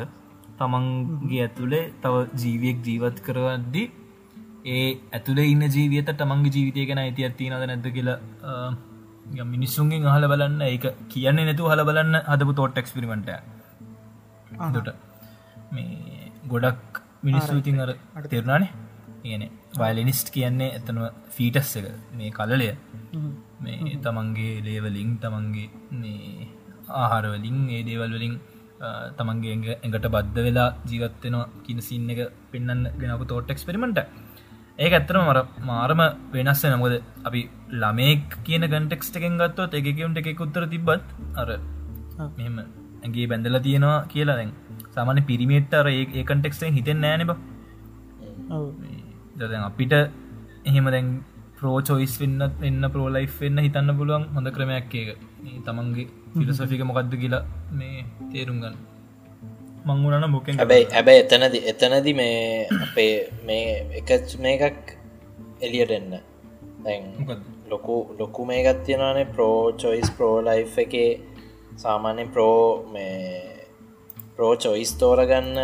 තමන්ගේ ඇතුළේ තව ජීවියෙක් ජීවත් කරවද්දි ඒ ඇතුළ ඉන්න ජීවිත තමන්ගේ ජීවිතය ගැන අයිති ඇත්තිනද නැද කියලා මිනිස්සුන්ගෙන් අහල බලන්න. එක කියන්නේ නැතු හල බලන්න හදපු තෝට් එක්ස්පිරිමෙන්ට දොට මේ ගොඩක් මිනිස්සු ඉතින් අර තෙරුණානේ කියන වයිලිනිස්ට් කියන්නේ ඇතනව ෆීටස් එක. මේ කලලය. මේ තමන්ගේ ලේවලින් තමන්ගේ මේ ආහාරවලින් ඒ දේවල් වලින් තමන්ගේ එඟට බද්ධ වෙලා ජීවත්වෙනවා කියන සින්න එක පෙන්න්න ගෙනපු තෝට එක්ස්පෙරිමෙන්ට ඒ ඇත්තරම මර මාරම වෙනස්ස නමුද අපි ළමෙක් කියන ගන්ටෙක්ස්ට එකෙන් ගත්තොත් එකකවුන්ට එක උත්තර තිබ්බත් අර මෙම ඇගේ බැඳල තියෙනවා කියලා දැන්. සාමාන්‍ය පිරිමිට්ටර ඒ කන්ටෙක්ස්ටෙන් හිතෙන් නෑනබ දැන් අපිට එහෙම දැන් ප්‍රෝචොයිස් වෙන්නත් එන්න ප්‍රෝලයි් වෙන්න හිතන්න පුළුවන් හොඳ ක්‍රමයක් එක තමන්ගේ ෆිලසොෆික මොකක්ද කියලා මේ තේරුම් ගන්න. මංගුණන මොකෙන් හැබැයි හැබැයි එතනද එතනද මේ අපේ මේ එක මේකක් එලියට එන්න. දැන් ලොකු ලොකු මේකත් තියෙනවානේ ප්‍රෝචොයිස් ප්‍රෝලයි් එකේ සාමාන්‍ය ප්‍රෝ මේ ප්‍රෝ චොයිස් තෝරගන්න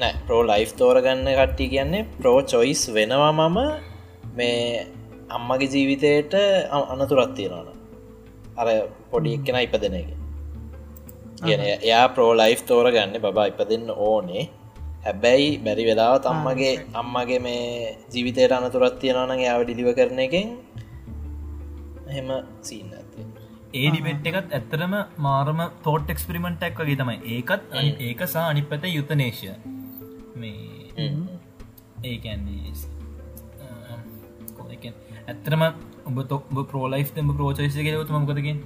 නෑ ප්‍රෝ ලයිෆ් තෝරගන්න කට්ටි කියන්නේ ප්‍රෝ චොයිස් වෙනවා මම. මේ අම්මගේ ජීවිතයට අනතුරත් තියෙනවන අර පොඩි එක්කෙන ඉපදෙන එක. කියන එයා ප්‍රෝ ලයිෆ් තෝරගන්න බබා ඉපදන්න ඕනේ. හැබැයි බැරි වෙලාව තම්මගේ අම්මගේ මේ ජීවිතයට අනතුරත් තියෙනවන යාව ඩිලිව කරන එකෙන් එහෙම සීන්න ඒ ඩිබෙට් එකත් ඇත්තරම මාරම තෝට් එක්ස්පිරිමෙන්ටක් වගේ තමයි. ඒකත් ඒක සා අනි පැත යුතනේශය මේ ඒකැන්දී ඇත්තරම ඔබ තොක් ප්‍රෝලයි් තම ප්‍රෝචයිස කෙවතු මකදකින්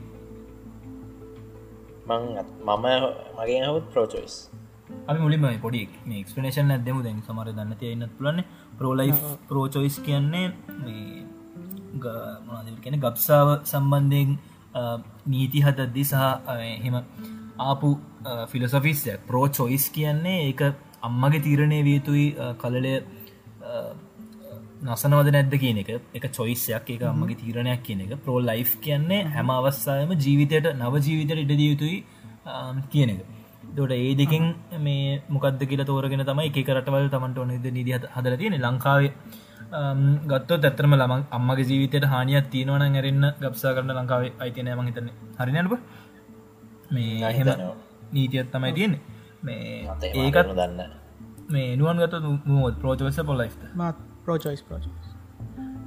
මං මම මගේ හවත් ප්‍රෝචොයිස් අපි මුලිම පොඩි ක්ස්පනේෂන් ඇදම දැන් සමර දන්න තියන්න පුලන්න ප්‍රෝලයි් ප්‍රෝචොයිස් කියන්නේ කියන ගබ්සාාව සම්බන්ධයෙන් නීති හතද්දි සහ එහෙම ආපු ෆිලසොෆිස්ය ප්‍රෝචොයිස් කියන්නේ ඒක අම්මගේ තීරණය වියතුයි කලලය නසනවද නැද්ද කියන එක. එක චොයිසයක් එක අම්මගේ තීරණයක් කියන එක. ප්‍රෝ ලයි් කියන්නේ හැම. අවස්සායම ජීවිතයට නව ජීවිතයට ඉඩදිය යුතුයි කියන එක. දොට ඒ දෙකින් මේ මොකක්ද කියලා තෝරගෙන තමයි එක රටවල් තමන්ට ඕනද නිදිහත් හදර තියෙන ලංකාවේ ගත්තොත් ඇත්තරම ළමන් අම්මගේ ජීවිතයට හානියක් තියෙනවන ඇරෙන්න්න ගබ්සා කරන්න ලංකාවේ අයිතිනය මං හිතන්න. හරිනලබ මේ අහෙම නීතියත් තමයි තියෙන්නේ මේ ඒකත් දන්න මේ නුවන් ගත මුවත් ප්‍රෝචවස පොලයිස් මාත් ප්‍රෝචයිස් ප්‍රෝච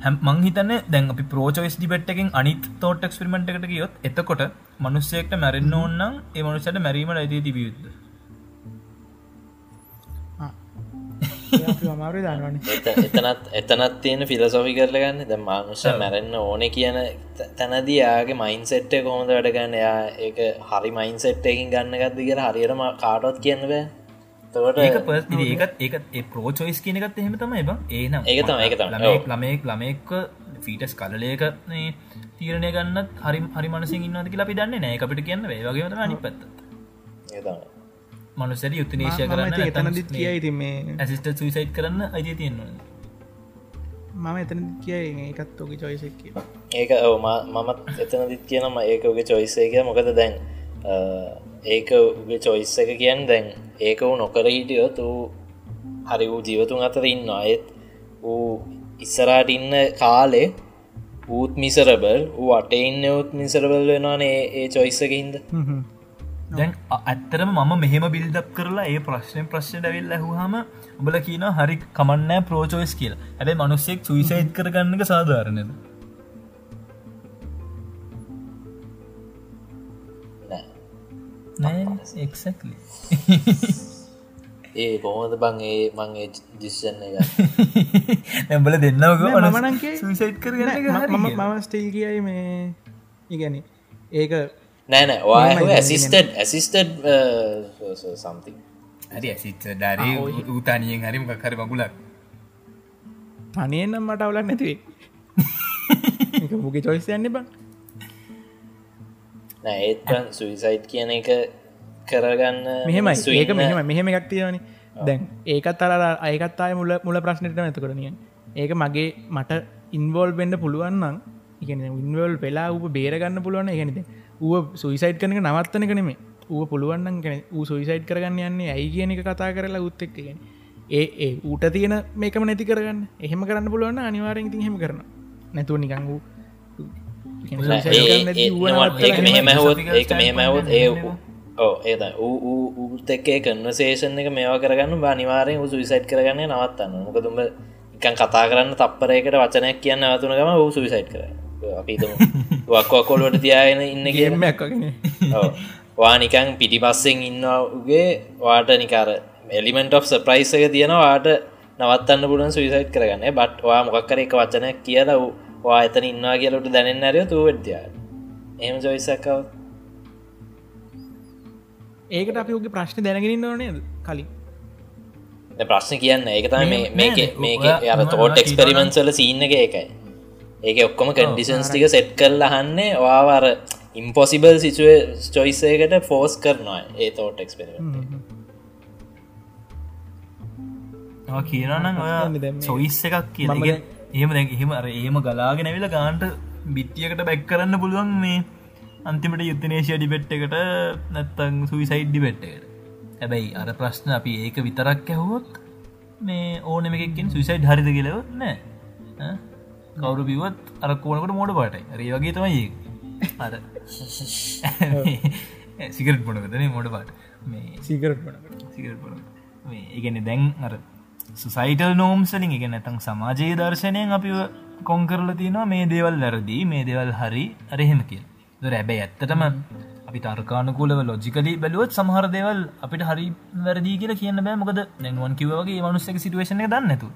හැම් මං හිතන්න දැන් අපි ප්‍රෝචයිස් ඩිබට්ටකින් අනිත් තෝට ක්ස්පිරිමට එකට කියොත් එතකොට මනුස්සයෙක්ට මැරෙන්න්න ඕන්නම් ඒ මනුසට මැරීමට ඇති තිබියුත්ද අමාරු දන්නවන එතනත් එතනත් තියෙන ෆිලසොෆි කරලගන්න ද මානුෂ මැරෙන්න්න ඕන කියන තැනදී යාගේ මයින්සෙට්ට කොහොඳ වැඩගන්න එයා ඒක හරි මයින්සෙට්ටකින් ගන්න ගත්ද කියලා හරියටම කාටොත් කියන්න බෑ. තවට ඒකත් ඒකත් ඒ ප්‍රෝචොයිස් කියනකත් එහෙම තමයි බ. ඒනම් ඒක තමයි ඒක තමයි. ඔව්. ළමෙක් ළමෙක් ෆීටස් කලලයක තීරණය ගන්න හරි හරි මනසින් ඉන්නද කියලා අපි දන්නේ නෑ. අපිට කියන්න වේ වගේම අනි පැත්ත. ඒක තමයි මනුසර යුත්තනේශය කරන්න එතනදිත් කිය ඉති මේ ඇසිස්ට සුයිසයිට් කරන්න අයිතිය තියෙන්නවා මම එතන කිය එකත් ඔක චොයිසක් කිය ඒක ඔව් මා- මමත් එතනදිත් කියනම ඒක උගේ චොයිස්සේ කිය මොකද දැන් ඒක උගේ චොයිස්ස එක කියන්න දැන් ඒක වූ නොකර හිටියොත් වූ හරි වූ ජීවතුන් අතර ඉන්න අයත් වූ ඉස්සරාට ඉන්න කාලේ ඌත් මිසරබල් ඌ අටේ ඉන්න උත් මිසරබල් වෙනවානේ ඒ චොයිස්සක හින්ද දැන් ඇත්තරම මම මෙහෙම බිල්ඩප් කරලා ඒ ප්‍රශ්නය ප්‍රශ්න ඇවිල් ඇහුහම ඔබල කියන හරි කමන්නෑ ප්‍රෝචෝයිස් කියල. ඇැබයි මනුස්සෙක් සුයිසයිත් (laughs) කරගන්නක සාධාරණද? නෑ. නෑ එක්සක්ලි (laughs) ඒ කොහොමද බං ඒ මං ඒ ජිස්සන්න එක? නැබල කියේ- සුයිසයිට් මම කරගන්න මම ස්ටේල් කියයි මේ ඉගැන ඒක නෑනෑ වා ඇසිස්ටඩ් ඇසිස්ටඩ් සම්ති හරි ඇසිත් ඩාරී ඌතානියෙන් හරිම කර මගුලක් තනයෙන්නම් මට අවුලක් නැතිවේ මුගේ චොයිස් යන්න බං නෑ ඒත් සුවිසයිට් කියන එක කරගන්න මෙහෙමයි. ඒක මෙහෙම මෙහෙම එකක් තියෙනවනි. දැන් ඒකත් අර අයකත් අය මුල මුල ප්‍රශ්නයට ඇත කරනිය ඒක මගේ මට ඉන්වෝල් වෙන්ඩ පුළුවන්නම් ඉගෙන ඉන්වල් වෙලා ූ බේරගන්න පුළුවන් එකනද ඌ සුයිසයිට් කනක නවත්තන කනෙමේ ඌ පුළුවන්න්න කන ඌ සුයිසයිට් කරගන්න යන්නේ ඇයි කියන එක කතා කරලා උත්තෙක් කියෙන ඒ ඒ ඌට තියෙන මේකම නැති කරගන්න. එහෙම කරන්න පුළුවන්න අනිවාරෙන් ති හෙම කරන නැතුව නිකං වූ නෑ, ඒ- ඒ- ඒ ඕ ඒද ඌත් එක්කේ කන්වසේෂන් එක මේවා කරගන්න බනිවාරෙන් සුවිසයිට් කරගන්න නවත්තන්න. මොකතුම එකන් කතා කරන්න තප්පරයකට වචනයක් කියන්න ඇතුනගම ඌ සුවිසයිට් කර අපිතම වක්වකොලුවට තියාගෙන ඉන්න ගේමක්ගෙන වා නිකං පිටිපස්සෙන් ඉන්නගේ වාට නිකාර එලිමෙන්ට of සප්‍රයිස් එක තියෙන වාට නවත්තන්න පුලන් සුවිසයිට් කරගන්න. බට් වා මොකක්කර එක වචනයක් කියලා වූ එතන ඉන්නවා කියලට දැනෙන් ඇරය තු වෙද්‍යා එහම ජොයිසක්කව ඒකට අපි ඔගේ ප්‍රශ්න දැනගෙනන්න ඕනේද කලින්. ප්‍රශ්න කියන්න ඒක තම මේ- මේක මේක අර තෝට ඔයා එක්ස්පෙරිමෙන්න්සල සිීන්න එක එකයි ඒක ඔක්කොම කඩිෂන්ස් ටික සෙට් කරල අහන්නේ. වාවර ඉම්පොසිබල් සිචුව චොයිසයකට ෆෝස් කරනවා ඒ තෝට දැන් මේ- සොයිස් එකක් කිය මම දැන්- එහෙම දැ එහෙම අර ඒම ගලාගෙන ඇවිල ගාන්ට බිත්තියකට බැක් කරන්න පුළුවන් මේ අන්තිමට යුත්තනේශය ඩිබෙට් එකට නැත්තං සුවිසයිඩ් ඩිබෙට්ට හැබැයි අර ප්‍රශ්න අපි ඒක විතරක් ඇහුවොත් මේ ඕනම එකකින් සුවිසයිඩ් හරිද කියලව නෑ? කවුරු බිවත් අර කෝනකට මෝඩ පාටයි. රේ වගේ තමයි. අර සිකරට පොඩකතන මෝඩ පාට. මේ සීකරට බොන. මේ ඉගැන දැන් අර සුසයිටල් නෝම්සලින් එක නැතන් සමාජයේ දර්ශනයෙන් අපි කොං කරලා තියෙනවා මේ දේවල් වැරදි මේ දේවල් හරි. අරහෙම කිය දර ඇබැයි ඇත්තටම අපි තර්කානකූලව ලොජිකලි බැලුවත් සමහර දේවල් අපිට හරි වැරදි කියලා කියන්න බෑ. මොකද නැනුවන් කිවගේ මනුස්සක සිටුවේශන දන්නතු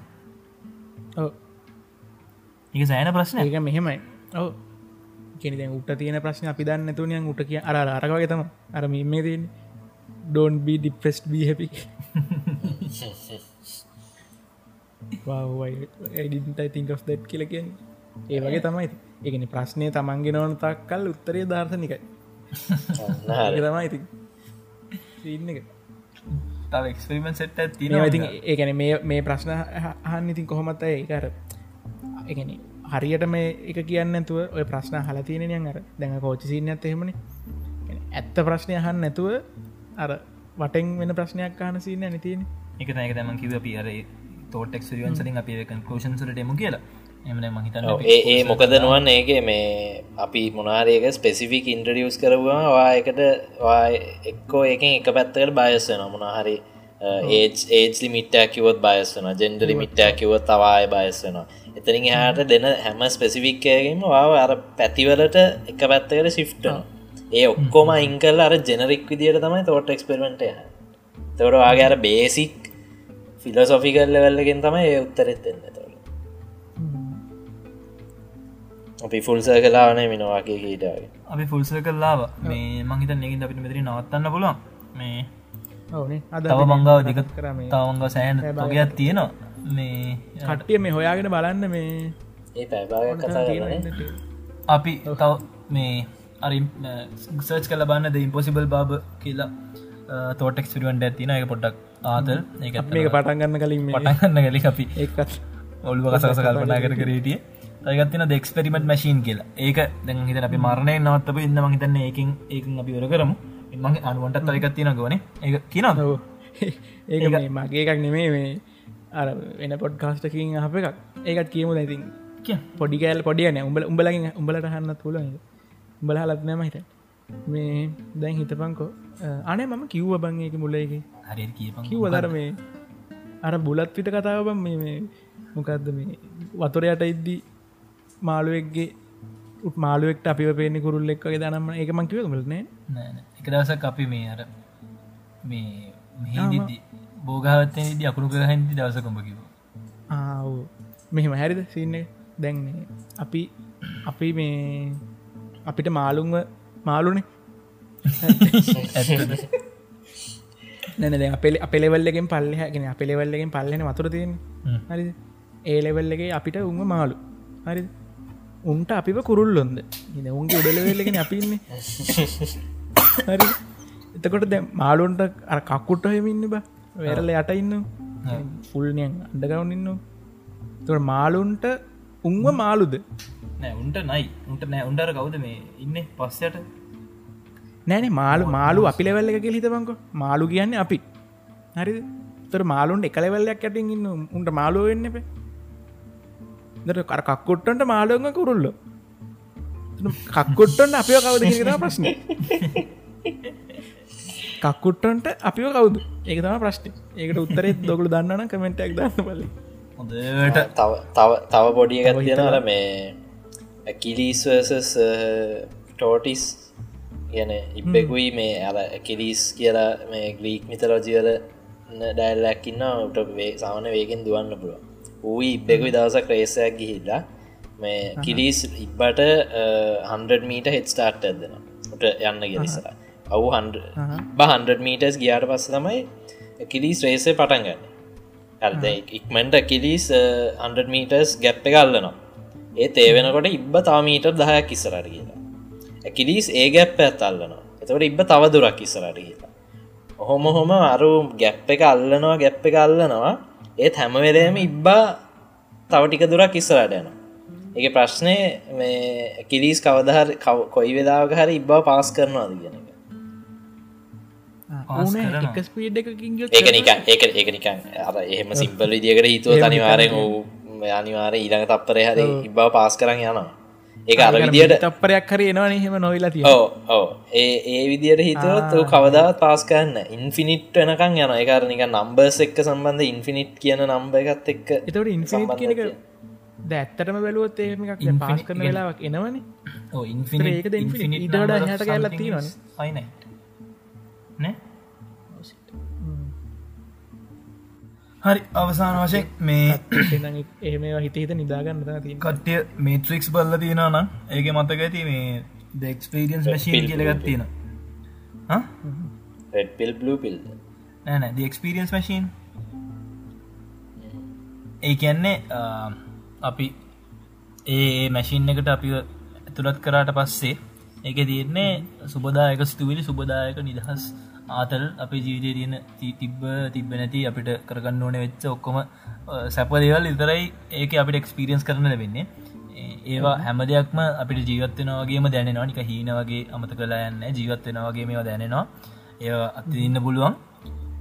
එක සෑන ප්‍රශ්න ඒක මෙහෙමයි. ඔව. කෙනෙ දැන් උට තියෙන ප්‍රශ්න අපි දන්න තුනියන් උට කිය අර අරකවගේ තම අර මේ තියන ඩෝන් බී ඩිප්‍රෙස්් බී හැපි ඩින්ටයි තිංක් of දැට් කියල කිය ඒ වගේ තමයි ඒගෙන ප්‍රශ්නය තමන්ගෙන ඕන තක්කල් උත්තරය ධර්ශනිකයි ඒ තමයි ඉති ඉන්න එක. තව එක්ස්පිරිමෙන් සෙට් තින ඉතින් ඒගැන මේ මේ ප්‍රශ්න අහන්න ඉතින් කොහොමත් ඒකර එකන හරියට මේ එක කියන්න ඇතුව ඔය ප්‍රශ්න හල තියෙනයන් අර. දැඟ කෝචිසින්න ඇත් එහෙමනි. ඇත්ත ප්‍රශ්නය අහන්න නැතුව අර වටෙන් වෙන ප්‍රශ්නයක් කාන සින්න නැතින එක තැක තැම කිව පිර තෝටෙක් රියන්සලින් අප කන්කලෂන්සට එමු කියලා. එමන මහිතන්න ඒ ඒ මොකද නුවන් ඒගේ මේ අපි මොනාරයක ස්පෙසිෆික් ඉන්ට්‍රඩියස් කරවා වායකට එක්කෝ ඒකින් එක පැත්තකට බයස්ස නමුණහරි ඒජ් මිට්ටෑ කිවොත් බයස් වෙන ජෙන්ඩරි මිට්ටෑ කිවොත් තවාය බයස් වෙනවා. එතනින් හට දෙන හැම ස්පෙසිෆික්කයගේම වාව අර පැතිවලට එක පැත්තකට ශිෆ්ට ඒ ඔක්කොම ඉංකල් අර ජෙනරික් විදියට තමයි තෝට එක්ස්පෙරමෙන්ටය තවට වාගේ අර බේසික් ෆිලසොෆිකල් ලෙවල්ලගෙන් තමයි ඒ උත්තරෙත් දෙන්න තොට අපි ෆුල්ස කලාවන මිනවාගේ කීටගේ අපි ෆුල්ස කල්ලාව මේ මහිත නැගින් අපිට මෙතරි නවත්තන්න පුළුවන්. මේ තව මංගාව දෙක තවංග සෑන් තොගයක් තියෙනවා. මේ කට්ටිය මේ හොයාගෙන බලන්න මේ අපි තව මේ අරි සර්ච් කල බන්න ද ඉම්පොසිබල් බාබ කියලා තෝටෙක් පිරුවන්ට ඇතින එක පොඩ්ඩක් ආතල්. ඒ මේ පටන්ගන්න කලින් පටන්ගන්න කලි අපි ඒත් ඔල්ුව කසස කල්පනා කර කරටිය ඒගත්තින දෙක්ස්පෙරිමට මශීන් කියලා. ඒක දැන් හිත අපි මරණය නවත්තප ඉන්න මහිතන්න ඒකින් ඒකින් අපි වර කරමු මගේ අනුවන්ටත් අයකත්තින ගවන ඒ කියන ඒක (laughs) මගේ එකක් නෙමේ මේ අර වෙන පොඩ් කාස්ටකින් අප එකක්. ඒකත් කියමු දැතින් පොඩි කෑල් පොඩියන උඹල උඹලගින් උඹලට හන්න තුළ උඹල හලත්නෑම හිට මේ දැන් හිතපංකෝ අනේ මම කිව්ව බං ඒක මුල්ලගේ හරි කිව්ව දර මේ අර බුලත් පිට කතාව බම් මේ මොකක්ද මේ වතුරයට ඉද්දී මාළුවෙක්ගේ උත් මාළුවෙක්ට අපිව පේනි කුරුල්ල එක්ගේ දනම ඒක මංකිව මලනේ එක දවසක් අපි මේ අර මේ මෙහිදී බෝගාවත්තේ දී අකුණු කර හැදි දවස කොඹ කිව ආව මෙහෙම හැරිද සින්න දැන්නේ අපි අපි මේ අපිට මාළුන්ව මාළුනේ නැන අපෙල අපෙලෙවල්ලගෙන් පල්ලෙහගෙන අපෙලෙවල්ලගෙන් පල්ලෙන වතුර තියෙන හරි ඒලෙවල්ලගේ අපිට උන්ම මාළු. හරි උන්ට අපිව කුරුල්ලොන්ද? ඉ උන්ගේ උඩලවෙල්ලගෙන අපින්නේ හරි. එතකොට දැ මාළුන්ට අර කක්කුට්ට හෙමින්න බා. වැරල යට ඉන්න ෆුල්නියන් අඩගවන්න ඉන්න තුර මාලුන්ට උන්ව මාළුද? නෑ උන්ට නයි. උන්ට නෑ. උන්ඩර කවුද මේ ඉන්න? පස්සයට නෑන මාලු මාලු අපි ලෙවල්ල එක හිතබංක මාලු කියන්නේ අපි. හරි තර මාලුන්ට එකලෙවල්ලයක් ඇටින් ඉන්න උන්ට මාලුව වෙන්න එපේ දර කර කක්කොට්ටන්ට මාලුවග කුරුල්ල. කක්කොට්ටන්ට අපිෝ කවද කියෙන ප්‍රශ්න. කක්කුට්ටන්ට අපිව කවුද? ඒක තම ප්‍රශ්ටි ඒකට උත්තරෙත් දොකළු දන්නන කමෙන්ටක් දන්න පලි හොඳට. තව තව තව පොඩිය ගත්තියෙනර මේ කිලිස්වසස් ටෝටිස් කියන ඉබ්බෙකුයි මේ අල කිලිස් කියලා මේ ග්‍රීක් මිතලෝජිවල ඩැල්ලැක්කින්න උට වේ සාමන වේගෙන් දුවන්න පුළුව ඌයි ඉබ්බෙකුයි දවසක් රේසයක් ගිහිල්ලා මේ කිලිස් ඉබ්බට 100 මීට හෙත් ස්ටාර්ට් ඇදෙන උට යන්න ගෙනිසලා අවු බහන්ඩ මීටස් ගියාට පස්ස තමයි කිලිස් රේසේ පටන්ගන්න ඇද ඉක්මට කිලිස් 100 මීටස් ගැප්ප ගල්ලනවා ඒ තේවෙනකොට ඉබ්බ තාමීටර් දහයක් ඉස්සරට කියලා කිලිස් ඒ ගැප්ප ඇත්තල්ලනවා එතවට ඉබ්බ තව දුරක් ඉස්සරට කියලා ඔහොම හොම අරු ගැප්ප එක අල්ලනවා ගැප්ප එක අල්ලනවා ඒත් හැමවෙලේම ඉබ්බා තවටික දුරක් ඉස්සරට යනවා. එක ප්‍රශ්නය මේ කිලිස් කවදහර කොයි වෙලාවක හරි ඉබ්බා පාස් කරනවාද කියන ස්පීඩ් එකකින් ඒක නිකන් අර එහෙම සිම්පල් විදිකට හිතුව අනිවාරෙන් වූ අනිවාර ඊළඟ තප්පරය හරි ඉබ්බව පාස් කරන්න යනවා ඒ අර විදියට තප්පරයක් හරි එනවා හෙම නොවෙලා තිය ඕ ඒ ඒ විදියට හිතුවත් කවදාවත් පාස් කරන්න ඉන්ෆිනිට් වෙනකං යන එකර නික නම්බර්ස් එක්ක සම්බන්ධ ඉන්ෆිනිට් කියන නම්බ එකත් එක්ක එතවට ඉන්ෆිනිට් කියනක දැත්තටම බැලුවත් එහෙම එකක් පාස් කරන වෙලාවක් එනවනේ. ඕ ඉන්ෆිනි ඒක ඉට හට කැල්ලත් තියෙනවා හරි අවසාන වශයෙන් මේ එහෙම හිත හිත නිදාගන්න කට්ටිය මේට්‍රික්ස් බල්ල තියෙන නම් ඒක මතක ඇති මේ දෙක්ස්පීරියන්ස් මශීන් කියලගත් තියෙන පිල් පිල් නෑන දක්ස්පිරියන්ස් මශීන් ඒ කියන්නේ අපි ඒ මැශීන් එකට අපි ඇතුළත් කරාට පස්සේ ඒක තියන්නේ සුබදායක ස්තුවිලි සුබදායක නිදහස් ආතල් අපේ ජීවිතය තියෙන තිබ්බ තිබ නැති අපිට කරගන්න ඕන වෙච්ච ඔක්කොම සැපදේවල් ඉතරයි ඒක අපිට එක්ස්පිරියන්ස් කරන ලැබෙන්නේ. ඒවා හැම දෙයක්ම අපිට ජීවත්වෙනවාගේම දැනෙනවා. නික හීන වගේ අමත කලා යන්න ජීවත්වෙනවාගේ මේවා දැනෙනවා. ඒ අති ඉන්න පුළුවන්.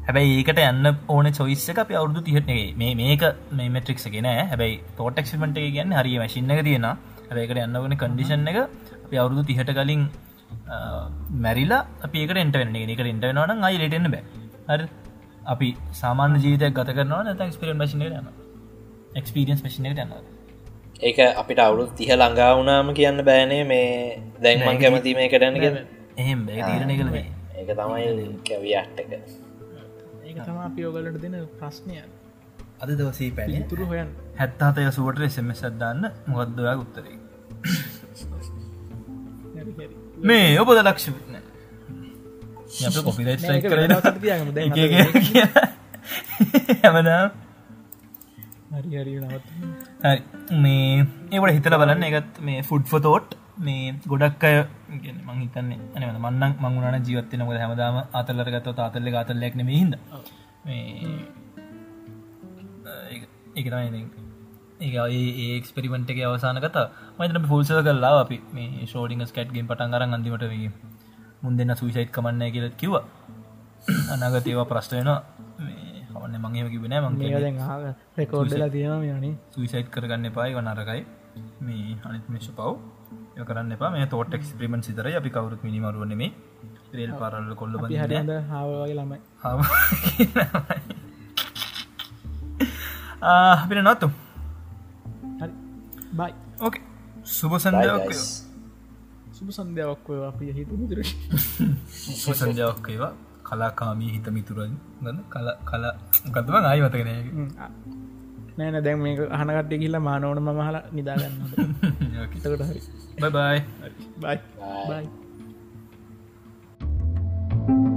හැබැයි ඒකට යන්න ඕන චොයිස්ස එක අපි අවුදු තිහටගේ මේ මේක මේ මෙට්‍රික්ස ගෙන හැබැයි තෝටක්මට කියන්න හරි මශින්න එක තියෙන හැබැකට යන්න වන කන්ඩිෂන් එක අපි අවුරුදු තිහට කලින් මැරිලා අපිකට එන්ට වෙන්න එකට ඉට වෙනවන අයි ලටෙන්න්න බෑ. හරි. අපි සාමාන්‍ය ජීවිතයක් ගත කරනවා නැත ක්ස්පිරන් මශිනය යන්න එක්ස්පිරියන්ස් මශිනයට යන්න ඒක අපිට අවුරුත් තිහ ළඟා වුණාම කියන්න බෑනේ මේ දැන්මන් කැමති මේ කරන්න එහෙම බෑ. තීරණය කළ ඒක තමයි කැවියට්ටක ඒක තම අපියෝගලට දෙන ප්‍රශ්නය. අද දවසී පැලි තුරු හොයන් හැත්තාතය සුවට එසම සද්දාන්න මොකක්දවා උත්තරේ මේ ඔබද ලක්ෂ කොපිරයිට් ස්ට්‍රයික් කරන හැමදා හරි හරි නවත් මේ ඒවට හිතල බලන්න. එකත් මේ ෆුඩ් ෆොතෝට් මේ ගොඩක් අය මං හිතන්නේ අනම මන්නක් මංගුණන ජීවත්වය නොක හැමදාම අතල්ලරගත්ව අතල්ල අතල්ලෙක් නෙම හිද තමයි ඒ ඒ එක්ස්පෙරිමෙන්ට් එක අවසාන කත මතන පුල්සව කරලා අපි. මේ ෂෝඩිංගස් කැට්ගෙන් පටන් අරන් අන්තිමට වී මුන් දෙන්න සුවිසයිට් කමන්න කියලත් කිව අනාගත ඒවා ප්‍රශ්ටයනවා හවන්න මංගේම කිබෙන මං රෙකෝඩ්ලා තියෙන යන සුවිසයිට් කරගන්න එපායි වනරකයි මේ අනිත් මිශ පව්. කරන්න එපා. මේ තෝට එක්ස්පිරිමෙන්ට් සිතර අපි කවරුත් මිනිමරුවන මේ රේල් පාරල්ල කොල්ල හරි හාවගේ ළමයි. (laughs) අපිට නොත්තු බයි ඕක සුබ සන්ධාවක් සුබ සන්ධාවක්ව අපිය හිතුමුදුර සුබ සන්ධාවක්කේවා කලාකාමී හිත මිතුරන් ගන්න කල කලා ගතව ආය වතගෙන නෑන දැන් මේක අහනකට කියල්ලා මානවන මහලා නිදාගන්න (laughs) තකට හරි. බයි බයි බයි බයි Thank you.